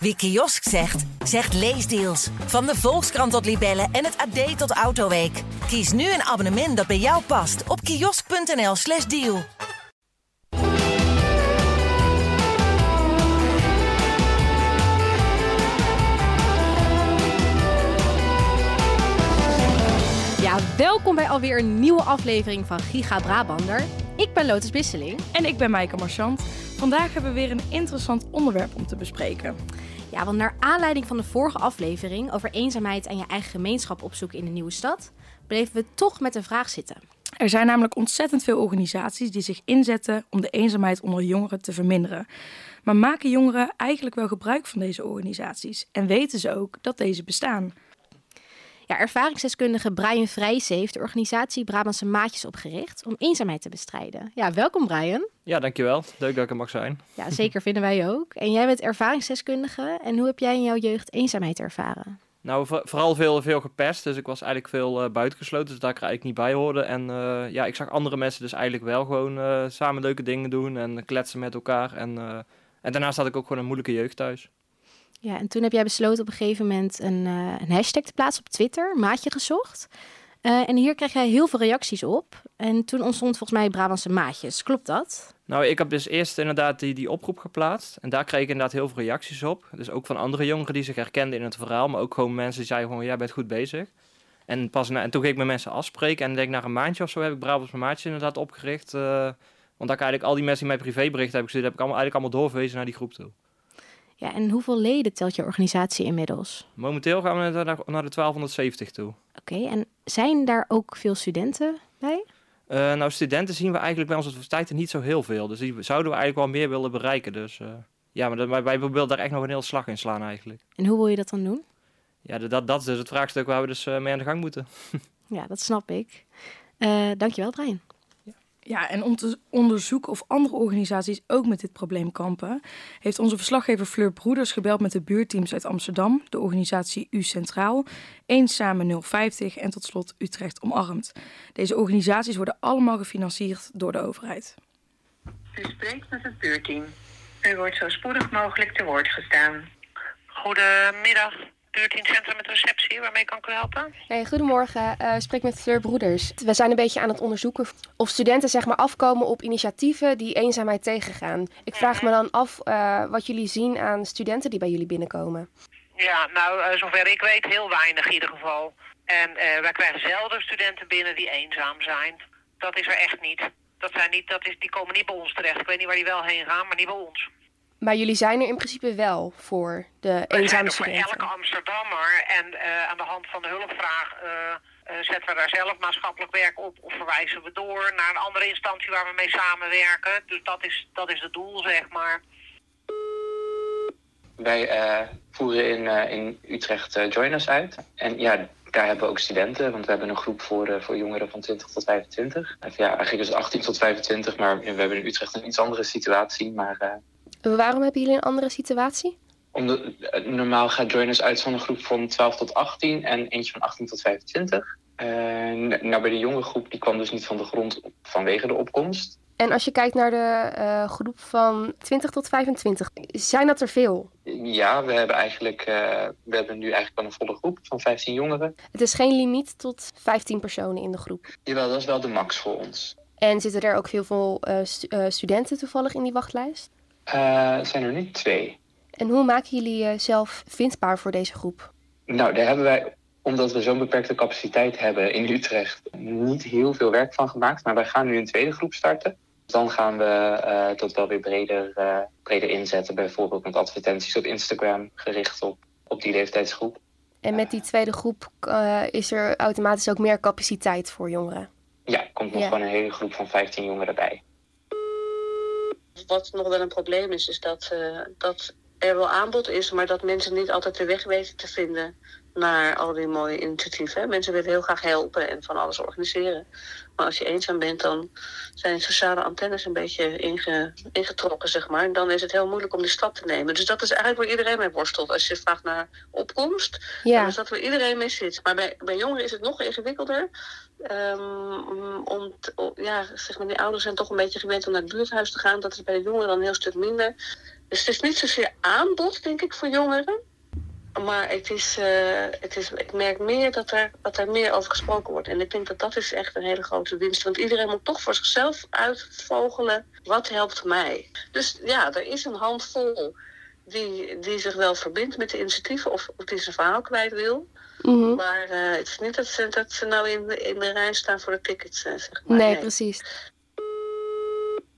Wie kiosk zegt, zegt leesdeals. Van de Volkskrant tot Libellen en het AD tot Autoweek. Kies nu een abonnement dat bij jou past op kiosk.nl/slash deal. Ja, welkom bij alweer een nieuwe aflevering van Giga Brabander. Ik ben Lotus Bisseling. En ik ben Maaike Marchant. Vandaag hebben we weer een interessant onderwerp om te bespreken. Ja, want naar aanleiding van de vorige aflevering over eenzaamheid en je eigen gemeenschap opzoeken in een nieuwe stad, bleven we toch met een vraag zitten. Er zijn namelijk ontzettend veel organisaties die zich inzetten om de eenzaamheid onder jongeren te verminderen. Maar maken jongeren eigenlijk wel gebruik van deze organisaties en weten ze ook dat deze bestaan? Ja, ervaringsdeskundige Brian Vrijse heeft de organisatie Brabantse Maatjes opgericht om eenzaamheid te bestrijden. Ja, welkom Brian. Ja, dankjewel. Leuk dat ik er mag zijn. Ja, zeker vinden wij ook. En jij bent ervaringsdeskundige. En hoe heb jij in jouw jeugd eenzaamheid ervaren? Nou, vooral veel, veel gepest. Dus ik was eigenlijk veel uh, buitengesloten, dus daar ik er eigenlijk niet bij hoorde. En uh, ja, ik zag andere mensen dus eigenlijk wel gewoon uh, samen leuke dingen doen en kletsen met elkaar. En, en daarnaast had ik ook gewoon een moeilijke jeugd thuis. Ja, en toen heb jij besloten op een gegeven moment een, een hashtag te plaatsen op Twitter, maatje gezocht. en hier kreeg jij heel veel reacties op. En toen ontstond volgens mij Brabantse maatjes. Klopt dat? Nou, ik heb dus eerst inderdaad die, die oproep geplaatst. En daar kreeg ik inderdaad heel veel reacties op. Dus ook van andere jongeren die zich herkenden in het verhaal. Maar ook gewoon mensen die zeiden gewoon, jij bent goed bezig. En, pas na, en toen ging ik met mensen afspreken. En denk na een maandje of zo heb ik Brabants Maatjes inderdaad opgericht. Uh, want ik eigenlijk al die mensen die mij privébericht hebben gezien, heb ik allemaal, eigenlijk allemaal doorverwezen naar die groep toe. Ja, en hoeveel leden telt je organisatie inmiddels? Momenteel gaan we naar, naar de 1270 toe. Oké, en zijn daar ook veel studenten bij? Uh, nou, studenten zien we eigenlijk bij onze universiteiten niet zo heel veel. Dus die zouden we eigenlijk wel meer willen bereiken. Dus uh, ja, maar dat, wij willen daar echt nog een heel slag in slaan eigenlijk. En hoe wil je dat dan doen? Ja, dat, dat is dus het vraagstuk waar we dus uh, mee aan de gang moeten. ja, dat snap ik. dankjewel, Brian. Ja, en om te onderzoeken of andere organisaties ook met dit probleem kampen, heeft onze verslaggever Fleur Broeders gebeld met de buurteams uit Amsterdam, de organisatie U Centraal, Eens Samen 050 en tot slot Utrecht Omarmd. Deze organisaties worden allemaal gefinancierd door de overheid. U spreekt met het buurteam. U wordt zo spoedig mogelijk te woord gestaan. Goedemiddag buurtcentrum met receptie. Waarmee kan ik u helpen? Hey, goedemorgen, uh, spreek met Fleur Broeders. We zijn een beetje aan het onderzoeken of studenten zeg maar, afkomen op initiatieven die eenzaamheid tegengaan. Ik vraag me dan af uh, wat jullie zien aan studenten die bij jullie binnenkomen. Ja, nou, uh, zover ik weet heel weinig in ieder geval. En wij krijgen zelden studenten binnen die eenzaam zijn. Dat is er echt niet. Dat zijn niet, dat is, die komen niet bij ons terecht. Ik weet niet waar die wel heen gaan, maar niet bij ons. Maar jullie zijn er in principe wel voor de eenzame studenten? voor elke Amsterdammer. En uh, aan de hand van de hulpvraag uh, uh, zetten we daar zelf maatschappelijk werk op... of verwijzen we door naar een andere instantie waar we mee samenwerken. Dus dat is, dat is het doel, zeg maar. Wij voeren in, in Utrecht Joiners uit. En ja, daar hebben we ook studenten, want we hebben een groep voor, voor jongeren van 20 tot 25. Of ja, eigenlijk is het 18 tot 25, maar we hebben in Utrecht een iets andere situatie. Maar Waarom hebben jullie een andere situatie? Omdat, normaal gaat Joiners uit van een groep van 12 tot 18 en eentje van 18 tot 25. Uh, nou, bij de jonge groep die kwam dus niet van de grond vanwege de opkomst. En als je kijkt naar de uh, groep van 20 tot 25, zijn dat er veel? Ja, we hebben eigenlijk uh, we hebben nu eigenlijk wel een volle groep van 15 jongeren. Het is geen limiet tot 15 personen in de groep? Jawel, dat is wel de max voor ons. En zitten er ook heel veel stu studenten toevallig in die wachtlijst? Uh, zijn er nu twee. En hoe maken jullie jezelf vindbaar voor deze groep? Nou, daar hebben wij, omdat we zo'n beperkte capaciteit hebben in Utrecht, niet heel veel werk van gemaakt. Maar wij gaan nu een tweede groep starten. Dan gaan we uh, dat wel weer breder, uh, breder inzetten. Bijvoorbeeld met advertenties op Instagram gericht op, op die leeftijdsgroep. En met die tweede groep uh, is er automatisch ook meer capaciteit voor jongeren? Ja, er komt nog ja. gewoon een hele groep van 15 jongeren bij wat nog wel een probleem is, is dat, uh, dat er wel aanbod is, maar dat mensen niet altijd de weg weten te vinden naar al die mooie initiatieven. Mensen willen heel graag helpen en van alles organiseren. Maar als je eenzaam bent, dan zijn sociale antennes een beetje inge, ingetrokken, zeg maar. En dan is het heel moeilijk om die stap te nemen. Dus dat is eigenlijk waar iedereen mee worstelt. Als je vraagt naar opkomst, ja. dan is dat waar iedereen mee zit. Maar bij, bij jongeren is het nog ingewikkelder. Um, om, ja, zeg maar, die ouders zijn toch een beetje gewend om naar het buurthuis te gaan. Dat is bij de jongeren dan een heel stuk minder. Dus het is niet zozeer aanbod, denk ik, voor jongeren. Maar het is, uh, het is, ik merk meer dat er, dat er meer over gesproken wordt. En ik denk dat dat is echt een hele grote winst. Want iedereen moet toch voor zichzelf uitvogelen, wat helpt mij? Dus ja, er is een handvol die, die zich wel verbindt met de initiatieven of, of die zijn verhaal kwijt wil. Mhm. Maar uh, het is niet dat ze, dat ze nou in de, in de rij staan voor de tickets, uh, zeg maar. Nee, precies.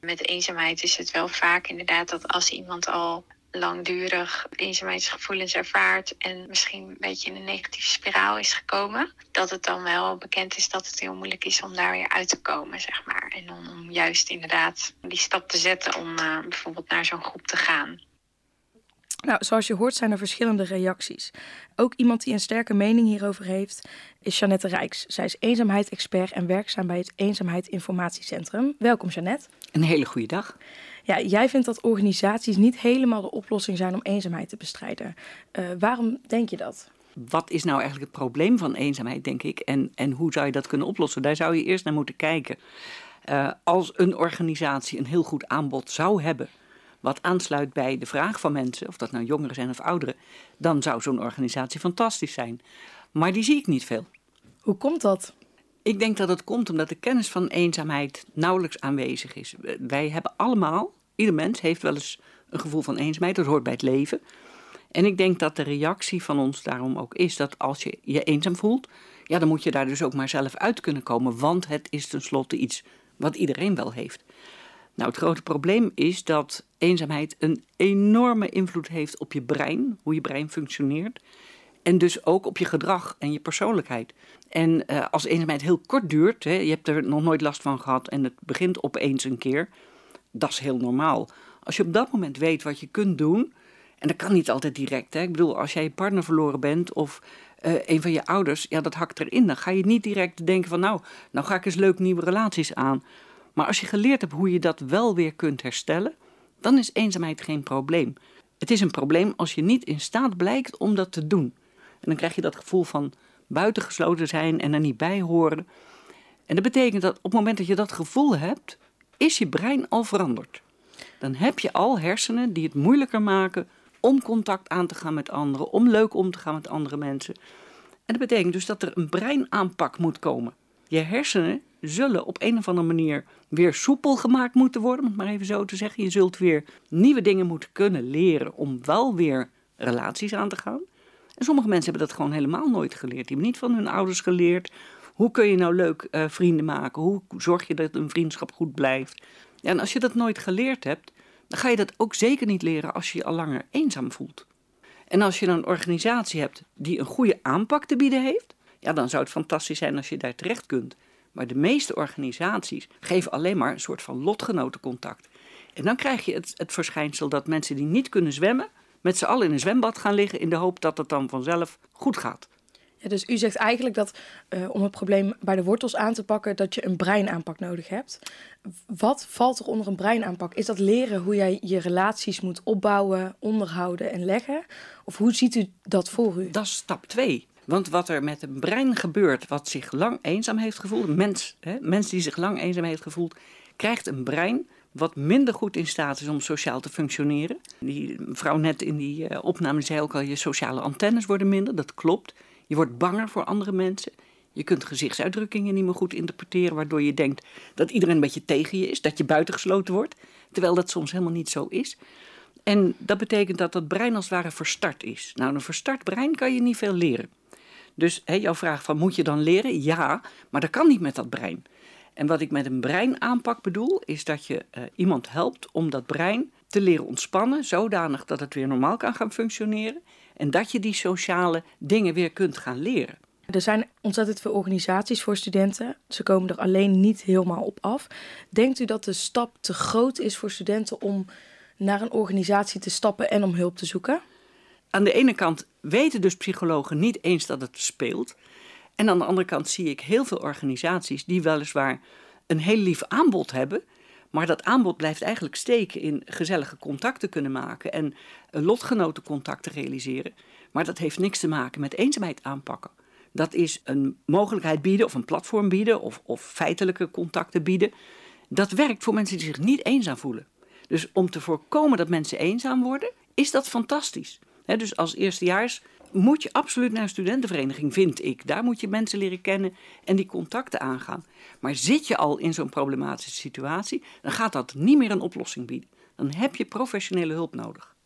Met eenzaamheid is het wel vaak inderdaad dat als iemand al langdurig eenzaamheidsgevoelens ervaart en misschien een beetje in een negatieve spiraal is gekomen, dat het dan wel bekend is dat het heel moeilijk is om daar weer uit te komen, zeg maar. En om, om juist inderdaad die stap te zetten om uh, bijvoorbeeld naar zo'n groep te gaan. Nou, zoals je hoort zijn er verschillende reacties. Ook iemand die een sterke mening hierover heeft is Jeannette Rijks. Zij is eenzaamheid-expert en werkzaam bij het Eenzaamheid Informatiecentrum. Welkom Jeannette. Een hele goede dag. Ja, jij vindt dat organisaties niet helemaal de oplossing zijn om eenzaamheid te bestrijden. Uh, waarom denk je dat? Wat is nou eigenlijk het probleem van eenzaamheid, denk ik? En, en hoe zou je dat kunnen oplossen? Daar zou je eerst naar moeten kijken. Uh, als een organisatie een heel goed aanbod zou hebben wat aansluit bij de vraag van mensen, of dat nou jongeren zijn of ouderen, dan zou zo'n organisatie fantastisch zijn. Maar die zie ik niet veel. Hoe komt dat? Ik denk dat het komt omdat de kennis van eenzaamheid nauwelijks aanwezig is. Wij hebben allemaal, ieder mens heeft wel eens een gevoel van eenzaamheid, dat hoort bij het leven. En ik denk dat de reactie van ons daarom ook is dat als je je eenzaam voelt, ja, dan moet je daar dus ook maar zelf uit kunnen komen, want het is tenslotte iets wat iedereen wel heeft. Nou, het grote probleem is dat eenzaamheid een enorme invloed heeft op je brein, hoe je brein functioneert. En dus ook op je gedrag en je persoonlijkheid. En uh, als eenzaamheid heel kort duurt, hè, je hebt er nog nooit last van gehad en het begint opeens een keer, dat is heel normaal. Als je op dat moment weet wat je kunt doen, en dat kan niet altijd direct. Hè. Ik bedoel, als jij je partner verloren bent of uh, een van je ouders, ja, dat hakt erin. Dan ga je niet direct denken van, nou, nou ga ik eens leuk nieuwe relaties aan. Maar als je geleerd hebt hoe je dat wel weer kunt herstellen, dan is eenzaamheid geen probleem. Het is een probleem als je niet in staat blijkt om dat te doen. En dan krijg je dat gevoel van buitengesloten zijn en er niet bij horen. En dat betekent dat op het moment dat je dat gevoel hebt, is je brein al veranderd. Dan heb je al hersenen die het moeilijker maken om contact aan te gaan met anderen, om leuk om te gaan met andere mensen. En dat betekent dus dat er een breinaanpak moet komen. Je hersenen zullen op een of andere manier weer soepel gemaakt moeten worden, om het maar even zo te zeggen. Je zult weer nieuwe dingen moeten kunnen leren om wel weer relaties aan te gaan. En sommige mensen hebben dat gewoon helemaal nooit geleerd. Die hebben niet van hun ouders geleerd. Hoe kun je nou leuk uh, vrienden maken? Hoe zorg je dat een vriendschap goed blijft? Ja, en als je dat nooit geleerd hebt, dan ga je dat ook zeker niet leren als je je al langer eenzaam voelt. En als je dan een organisatie hebt die een goede aanpak te bieden heeft, ja, dan zou het fantastisch zijn als je daar terecht kunt. Maar de meeste organisaties geven alleen maar een soort van lotgenotencontact. En dan krijg je het, het verschijnsel dat mensen die niet kunnen zwemmen, met z'n allen in een zwembad gaan liggen in de hoop dat het dan vanzelf goed gaat. Ja, dus u zegt eigenlijk dat uh, om het probleem bij de wortels aan te pakken, dat je een breinaanpak nodig hebt. Wat valt er onder een breinaanpak? Is dat leren hoe jij je relaties moet opbouwen, onderhouden en leggen? Of hoe ziet u dat voor u? Dat is stap 2. Want wat er met een brein gebeurt, wat zich lang eenzaam heeft gevoeld, mens, hè, mens die zich lang eenzaam heeft gevoeld, krijgt een brein wat minder goed in staat is om sociaal te functioneren. Die vrouw net in die uh, opname zei ook al, je sociale antennes worden minder, dat klopt. Je wordt banger voor andere mensen. Je kunt gezichtsuitdrukkingen niet meer goed interpreteren, waardoor je denkt dat iedereen een beetje tegen je is, dat je buitengesloten wordt, terwijl dat soms helemaal niet zo is. En dat betekent dat dat brein als het ware verstart is. Nou, een verstart brein kan je niet veel leren. Dus hè, jouw vraag van moet je dan leren? Ja, maar dat kan niet met dat brein. En wat ik met een breinaanpak bedoel, is dat je uh, iemand helpt om dat brein te leren ontspannen, zodanig dat het weer normaal kan gaan functioneren. En dat je die sociale dingen weer kunt gaan leren. Er zijn ontzettend veel organisaties voor studenten. Ze komen er alleen niet helemaal op af. Denkt u dat de stap te groot is voor studenten om naar een organisatie te stappen en om hulp te zoeken? Aan de ene kant weten dus psychologen niet eens dat het speelt. En aan de andere kant zie ik heel veel organisaties die weliswaar een heel lief aanbod hebben. Maar dat aanbod blijft eigenlijk steken in gezellige contacten kunnen maken en lotgenotencontacten realiseren. Maar dat heeft niks te maken met eenzaamheid aanpakken. Dat is een mogelijkheid bieden of een platform bieden of, of feitelijke contacten bieden. Dat werkt voor mensen die zich niet eenzaam voelen. Dus om te voorkomen dat mensen eenzaam worden, is dat fantastisch. dus als eerstejaars moet je absoluut naar een studentenvereniging, vind ik. Daar moet je mensen leren kennen en die contacten aangaan. Maar zit je al in zo'n problematische situatie, dan gaat dat niet meer een oplossing bieden. Dan heb je professionele hulp nodig.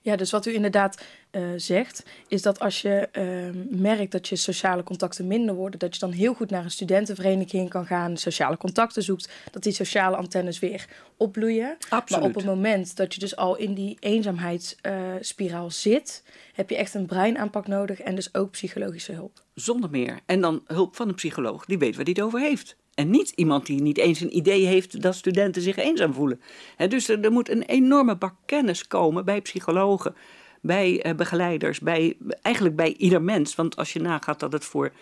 Ja, dus wat u inderdaad uh, zegt, is dat als je uh, merkt dat je sociale contacten minder worden, dat je dan heel goed naar een studentenvereniging kan gaan, sociale contacten zoekt, dat die sociale antennes weer opbloeien. Absoluut. Maar op het moment dat je dus al in die eenzaamheidsspiraal uh, zit, heb je echt een breinaanpak nodig en dus ook psychologische hulp. Zonder meer. En dan hulp van een psycholoog die weet waar hij het over heeft. En niet iemand die niet eens een idee heeft dat studenten zich eenzaam voelen. dus er, moet een enorme bak kennis komen bij psychologen, bij uh, begeleiders, bij, eigenlijk bij ieder mens. Want als je nagaat dat het voor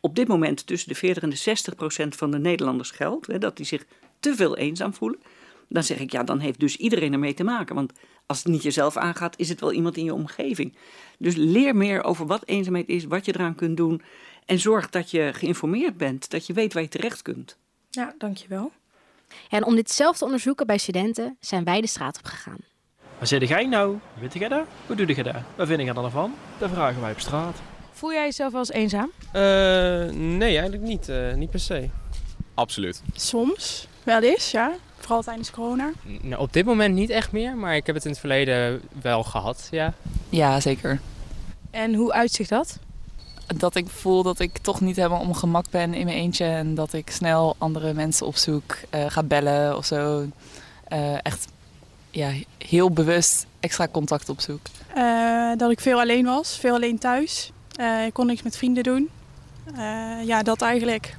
op dit moment tussen de 40 en de 60 procent van de Nederlanders geldt, dat die zich te veel eenzaam voelen, dan zeg ik ja, dan heeft dus iedereen ermee te maken. Want als het niet jezelf aangaat, is het wel iemand in je omgeving. Dus leer meer over wat eenzaamheid is, wat je eraan kunt doen. En zorg dat je geïnformeerd bent, dat je weet waar je terecht kunt. Ja, dankjewel. Ja, en om dit zelf te onderzoeken bij studenten zijn wij de straat op gegaan. Waar zit jij nou? Weet jij dat? Hoe doe je dat? Wat vind je dan ervan? Dat vragen wij op straat. Voel jij jezelf wel eens eenzaam? Uh, nee, eigenlijk niet. Uh, niet per se. Absoluut. Soms, wel eens, ja. Vooral tijdens corona. Nou, op dit moment niet echt meer, maar ik heb het in het verleden wel gehad, ja. Ja, zeker. En hoe uitzicht dat? dat ik voel dat ik toch niet helemaal om gemak ben in mijn eentje. En dat ik snel andere mensen opzoek, uh, ga bellen of zo. Uh, echt ja, heel bewust extra contact opzoek. Uh, dat ik veel alleen was, veel alleen thuis. ik kon niks met vrienden doen. ja, dat eigenlijk.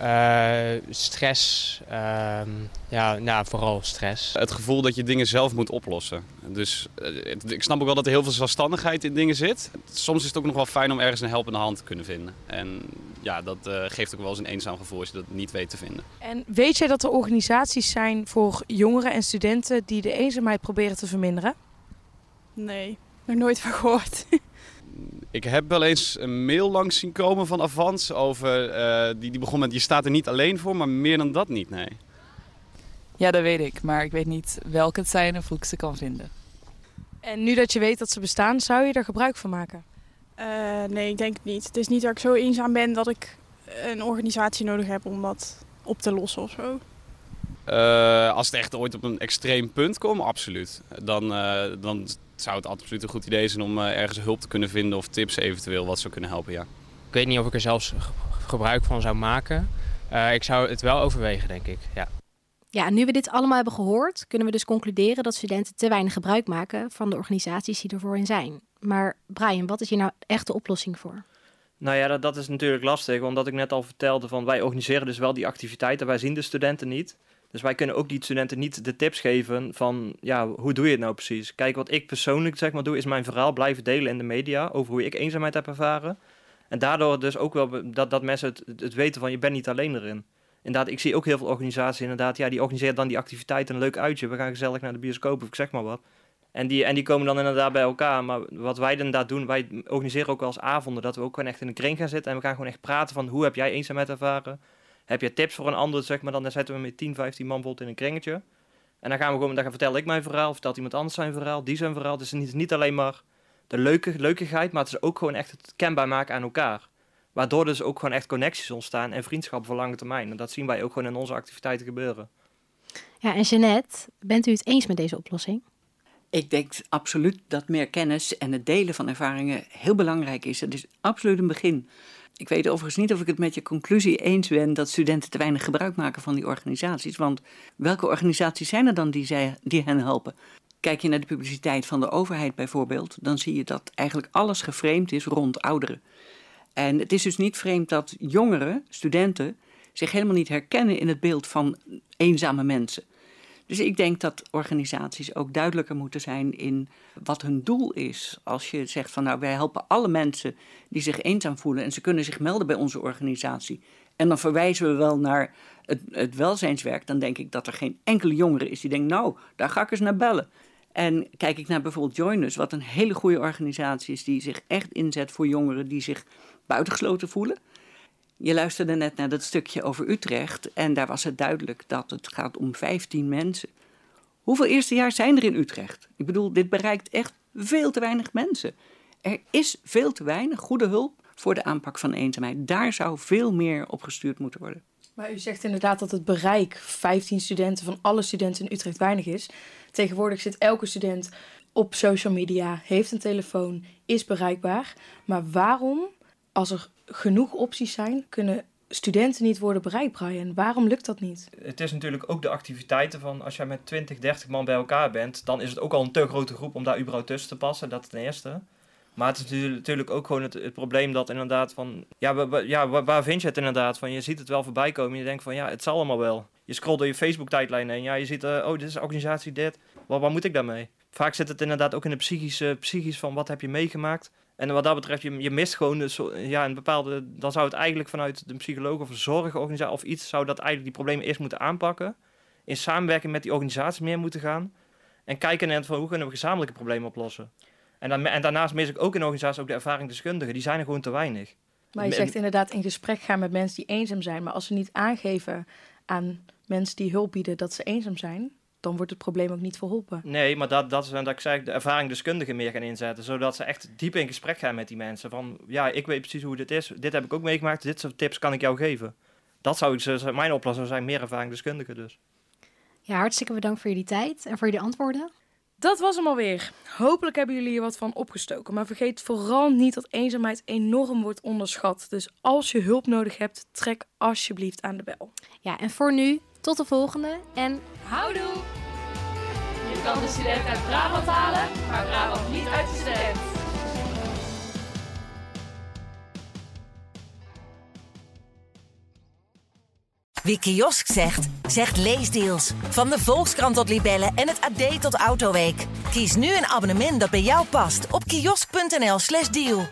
Uh, stress, uh, ja, nou, vooral stress. Het gevoel dat je dingen zelf moet oplossen. Dus uh, ik snap ook wel dat er heel veel zelfstandigheid in dingen zit. Soms is het ook nog wel fijn om ergens een helpende hand te kunnen vinden. En ja, dat eh, geeft ook wel eens een eenzaam gevoel als je dat niet weet te vinden. En weet jij dat er organisaties zijn voor jongeren en studenten die de eenzaamheid proberen te verminderen? Nee, nog nooit van gehoord. Ik heb wel eens een mail langs zien komen van Avans over, uh, die, die begon met je staat er niet alleen voor, maar meer dan dat niet, nee. Ja, dat weet ik, maar ik weet niet welke het zijn of hoe ik ze kan vinden. En nu dat je weet dat ze bestaan, zou je er gebruik van maken? Uh, nee, ik denk het niet. Het is niet dat ik zo eenzaam ben dat ik een organisatie nodig heb om dat op te lossen of zo. Uh, als het echt ooit op een extreem punt komt, absoluut. Dan, dan zou het absoluut een goed idee zijn om uh, ergens hulp te kunnen vinden of tips eventueel wat zou kunnen helpen, ja. Ik weet niet of ik er zelfs gebruik van zou maken. Uh, ik zou het wel overwegen, denk ik, ja. Ja, nu we dit allemaal hebben gehoord, kunnen we dus concluderen dat studenten te weinig gebruik maken van de organisaties die ervoor in zijn. Maar Brian, wat is hier nou echt de oplossing voor? Nou ja, dat, dat is natuurlijk lastig, omdat ik net al vertelde van wij organiseren dus wel die activiteiten, wij zien de studenten niet. Dus wij kunnen ook die studenten niet de tips geven van, ja, hoe doe je het nou precies? Kijk, wat ik persoonlijk zeg maar doe, is mijn verhaal blijven delen in de media over hoe ik eenzaamheid heb ervaren. En daardoor dus ook wel dat, dat mensen het, het weten van, je bent niet alleen erin. Inderdaad, ik zie ook heel veel organisaties inderdaad, ja, die organiseren dan die activiteiten een leuk uitje. We gaan gezellig naar de bioscoop of ik zeg maar wat. En die, en die komen dan inderdaad bij elkaar. Maar wat wij inderdaad doen, wij organiseren ook wel eens avonden dat we ook gewoon echt in een kring gaan zitten. En we gaan gewoon echt praten van, hoe heb jij eenzaamheid ervaren? Heb je tips voor een ander, zeg maar, dan zetten we met 10, 15 man bijvoorbeeld in een kringetje. En dan gaan we gewoon, dan vertel ik mijn verhaal, vertelt iemand anders zijn verhaal, die zijn verhaal. Dus het is niet, alleen maar de leuke, leukigheid, maar het is ook gewoon echt het kenbaar maken aan elkaar. Waardoor dus ook gewoon echt connecties ontstaan en vriendschap voor lange termijn. En dat zien wij ook gewoon in onze activiteiten gebeuren. Ja, en Jeannette, bent u het eens met deze oplossing? Ik denk absoluut dat meer kennis en het delen van ervaringen heel belangrijk is. Het is absoluut een begin. Ik weet overigens niet of ik het met je conclusie eens ben dat studenten te weinig gebruik maken van die organisaties. Want welke organisaties zijn er dan die, zij, die hen helpen? Kijk je naar de publiciteit van de overheid bijvoorbeeld, dan zie je dat eigenlijk alles geframed is rond ouderen. En het is dus niet vreemd dat jongeren, studenten, zich helemaal niet herkennen in het beeld van eenzame mensen. Dus ik denk dat organisaties ook duidelijker moeten zijn in wat hun doel is. Als je zegt van nou wij helpen alle mensen die zich eenzaam voelen en ze kunnen zich melden bij onze organisatie. En dan verwijzen we wel naar het, het welzijnswerk. Dan denk ik dat er geen enkele jongere is die denkt nou daar ga ik eens naar bellen. En kijk ik naar bijvoorbeeld Joiners, wat een hele goede organisatie is die zich echt inzet voor jongeren die zich buitengesloten voelen. Je luisterde net naar dat stukje over Utrecht en daar was het duidelijk dat het gaat om 15 mensen. Hoeveel eerstejaars zijn er in Utrecht? Ik bedoel, dit bereikt echt veel te weinig mensen. Er is veel te weinig goede hulp voor de aanpak van eenzaamheid. Daar zou veel meer op gestuurd moeten worden. Maar u zegt inderdaad dat het bereik 15 studenten van alle studenten in Utrecht weinig is. Tegenwoordig zit elke student op social media, heeft een telefoon, is bereikbaar. Maar waarom, als er genoeg opties zijn, kunnen studenten niet worden bereikt, Brian? Waarom lukt dat niet? Het is natuurlijk ook de activiteiten van als jij met 20, 30 man bij elkaar bent, dan is het ook al een te grote groep om daar überhaupt tussen te passen. Dat ten eerste. Maar het is natuurlijk ook gewoon het, probleem dat inderdaad van... Ja, ja waar, waar, vind je het inderdaad van? Je ziet het wel voorbij komen en je denkt van ja, het zal allemaal wel. Je scrolt door je Facebook-tijdlijn en ja, je ziet, uh, oh, dit is organisatie dit. Wat, wat moet ik daarmee? Vaak zit het inderdaad ook in de psychische, psychisch van wat heb je meegemaakt. En wat dat betreft, je, je mist gewoon dus, ja, een bepaalde... Dan zou het eigenlijk vanuit de psycholoog of een zorgorganisatie of iets... zou dat eigenlijk die problemen eerst moeten aanpakken. In samenwerking met die organisatie meer moeten gaan. En kijken naar van hoe kunnen we gezamenlijke problemen oplossen. En, dan, en daarnaast mis ik ook in organisaties ook de ervaringsdeskundigen. Die zijn er gewoon te weinig. Maar je zegt inderdaad in gesprek gaan met mensen die eenzaam zijn. Maar als ze niet aangeven aan mensen die hulp bieden dat ze eenzaam zijn, dan wordt het probleem ook niet verholpen. Nee, maar dat, dat is dat ik zeg, de ervaringsdeskundigen meer gaan inzetten. Zodat ze echt diep in gesprek gaan met die mensen. Van ja, ik weet precies hoe dit is. Dit heb ik ook meegemaakt. Dit soort tips kan ik jou geven. Dat zou ik, mijn oplossing zijn, meer ervaringsdeskundigen dus. Ja, hartstikke bedankt voor jullie tijd en voor jullie antwoorden. Dat was hem alweer. Hopelijk hebben jullie hier wat van opgestoken. Maar vergeet vooral niet dat eenzaamheid enorm wordt onderschat. Dus als je hulp nodig hebt, trek alsjeblieft aan de bel. Ja, en voor nu, tot de volgende en houdoe! Kan de student uit Brabant halen, maar Brabant niet uit de student. Wie kiosk zegt, zegt leesdeals. Van de Volkskrant tot Libellen en het AD tot Autoweek. Kies nu een abonnement dat bij jou past op kiosk.nl/slash deal.